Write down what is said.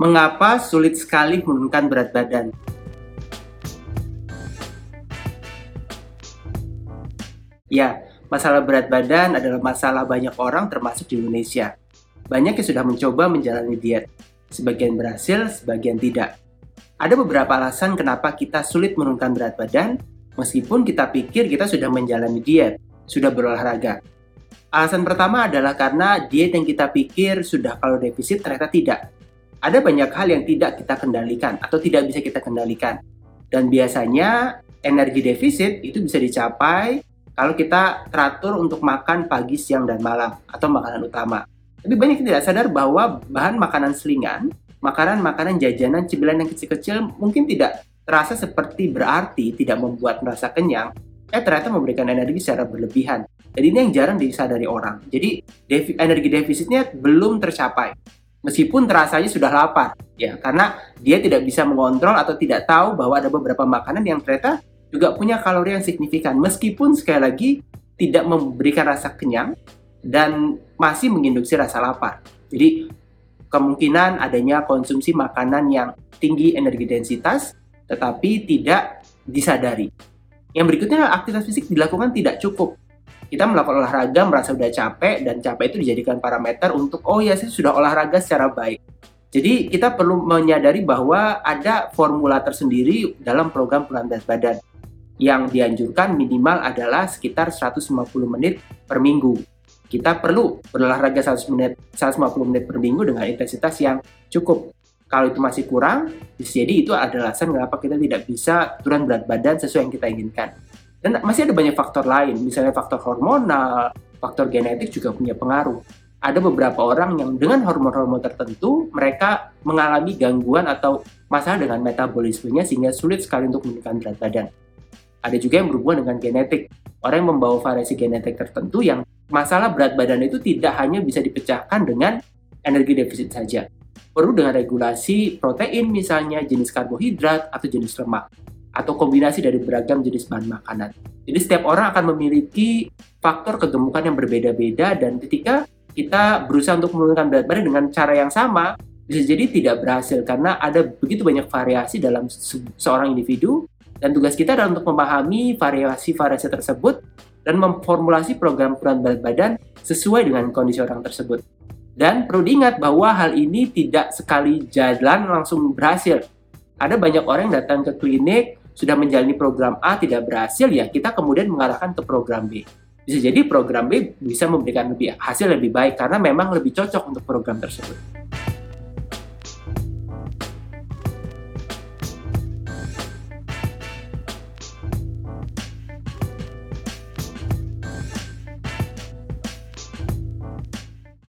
Mengapa sulit sekali menurunkan berat badan? Ya, masalah berat badan adalah masalah banyak orang termasuk di Indonesia. Banyak yang sudah mencoba menjalani diet. Sebagian berhasil, sebagian tidak. Ada beberapa alasan kenapa kita sulit menurunkan berat badan, meskipun kita pikir kita sudah menjalani diet, sudah berolahraga. Alasan pertama adalah karena diet yang kita pikir sudah kalau defisit ternyata tidak ada banyak hal yang tidak kita kendalikan atau tidak bisa kita kendalikan. Dan biasanya energi defisit itu bisa dicapai kalau kita teratur untuk makan pagi, siang, dan malam atau makanan utama. Tapi banyak yang tidak sadar bahwa bahan makanan selingan, makanan-makanan jajanan cemilan yang kecil-kecil mungkin tidak terasa seperti berarti tidak membuat merasa kenyang, eh ternyata memberikan energi secara berlebihan. Jadi ini yang jarang disadari orang. Jadi energi defisitnya belum tercapai meskipun terasanya sudah lapar ya karena dia tidak bisa mengontrol atau tidak tahu bahwa ada beberapa makanan yang ternyata juga punya kalori yang signifikan meskipun sekali lagi tidak memberikan rasa kenyang dan masih menginduksi rasa lapar. Jadi kemungkinan adanya konsumsi makanan yang tinggi energi densitas tetapi tidak disadari. Yang berikutnya aktivitas fisik dilakukan tidak cukup kita melakukan olahraga merasa udah capek dan capek itu dijadikan parameter untuk oh ya saya sudah olahraga secara baik. Jadi kita perlu menyadari bahwa ada formula tersendiri dalam program penurunan badan yang dianjurkan minimal adalah sekitar 150 menit per minggu. Kita perlu berolahraga 100 menit, 150 menit per minggu dengan intensitas yang cukup. Kalau itu masih kurang, jadi itu adalah alasan kenapa kita tidak bisa turun berat badan sesuai yang kita inginkan. Dan masih ada banyak faktor lain, misalnya faktor hormonal, faktor genetik juga punya pengaruh. Ada beberapa orang yang dengan hormon-hormon tertentu, mereka mengalami gangguan atau masalah dengan metabolismenya sehingga sulit sekali untuk menurunkan berat badan. Ada juga yang berhubungan dengan genetik. Orang yang membawa variasi genetik tertentu yang masalah berat badan itu tidak hanya bisa dipecahkan dengan energi defisit saja. Perlu dengan regulasi protein misalnya, jenis karbohidrat, atau jenis lemak atau kombinasi dari beragam jenis bahan makanan. Jadi setiap orang akan memiliki faktor kegemukan yang berbeda-beda dan ketika kita berusaha untuk menurunkan berat badan dengan cara yang sama, bisa jadi tidak berhasil karena ada begitu banyak variasi dalam se seorang individu dan tugas kita adalah untuk memahami variasi-variasi tersebut dan memformulasi program penurunan berat badan sesuai dengan kondisi orang tersebut. Dan perlu diingat bahwa hal ini tidak sekali jalan langsung berhasil. Ada banyak orang yang datang ke klinik sudah menjalani program A tidak berhasil ya kita kemudian mengarahkan ke program B. Bisa jadi program B bisa memberikan lebih hasil lebih baik karena memang lebih cocok untuk program tersebut.